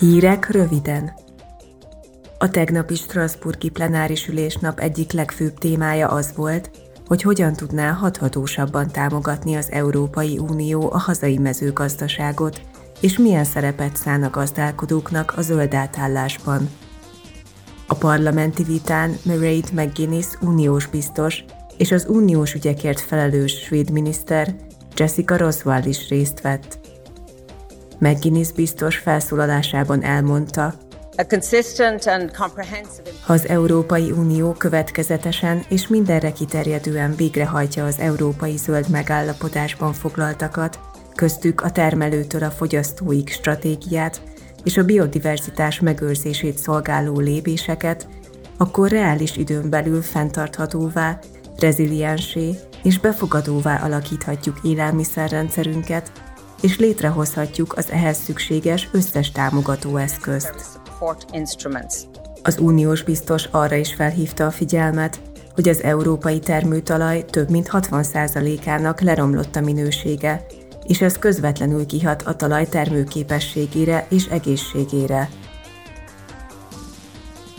Hírek röviden. A tegnapi Strasburgi plenáris ülésnap egyik legfőbb témája az volt, hogy hogyan tudná hathatósabban támogatni az Európai Unió a hazai mezőgazdaságot, és milyen szerepet szán a gazdálkodóknak a zöld átállásban. A parlamenti vitán Mairead McGuinness uniós biztos és az uniós ügyekért felelős svéd miniszter Jessica Roswell is részt vett. McGuinness biztos felszólalásában elmondta, ha az Európai Unió következetesen és mindenre kiterjedően végrehajtja az Európai Zöld Megállapodásban foglaltakat, köztük a termelőtől a fogyasztóig stratégiát és a biodiverzitás megőrzését szolgáló lépéseket, akkor reális időn belül fenntarthatóvá, reziliensé és befogadóvá alakíthatjuk élelmiszerrendszerünket, és létrehozhatjuk az ehhez szükséges összes támogató eszközt. Az uniós biztos arra is felhívta a figyelmet, hogy az európai termőtalaj több mint 60%-ának leromlott a minősége, és ez közvetlenül kihat a talaj termőképességére és egészségére.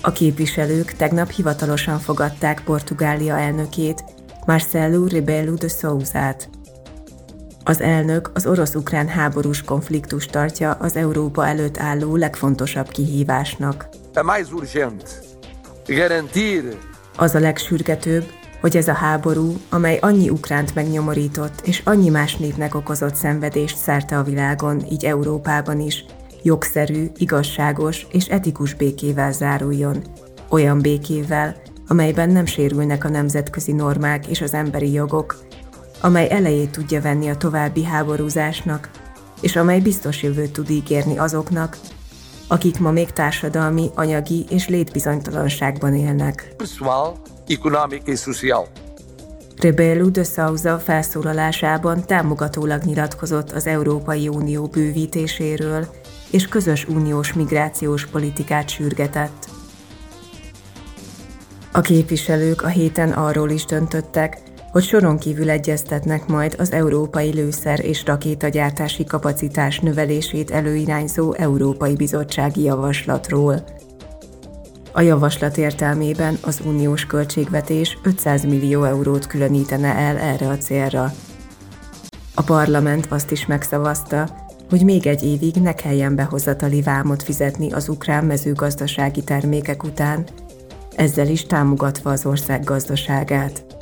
A képviselők tegnap hivatalosan fogadták Portugália elnökét, Marcelo Rebelo de Souza-t. Az elnök az orosz-ukrán háborús konfliktus tartja az Európa előtt álló legfontosabb kihívásnak. Az a legsürgetőbb, hogy ez a háború, amely annyi ukránt megnyomorított és annyi más népnek okozott szenvedést szerte a világon, így Európában is, jogszerű, igazságos és etikus békével záruljon. Olyan békével, amelyben nem sérülnek a nemzetközi normák és az emberi jogok, amely elejét tudja venni a további háborúzásnak, és amely biztos jövőt tud ígérni azoknak, akik ma még társadalmi, anyagi és létbizonytalanságban élnek. Pessoal, económica e social. Rebelo de Souza felszólalásában támogatólag nyilatkozott az Európai Unió bővítéséről, és közös uniós migrációs politikát sürgetett. A képviselők a héten arról is döntöttek, hogy soron kívül egyeztetnek majd az európai lőszer és rakétagyártási kapacitás növelését előirányzó Európai Bizottsági Javaslatról. A javaslat értelmében az uniós költségvetés 500 millió eurót különítene el erre a célra. A parlament azt is megszavazta, hogy még egy évig ne kelljen behozatali vámot fizetni az ukrán mezőgazdasági termékek után, ezzel is támogatva az ország gazdaságát.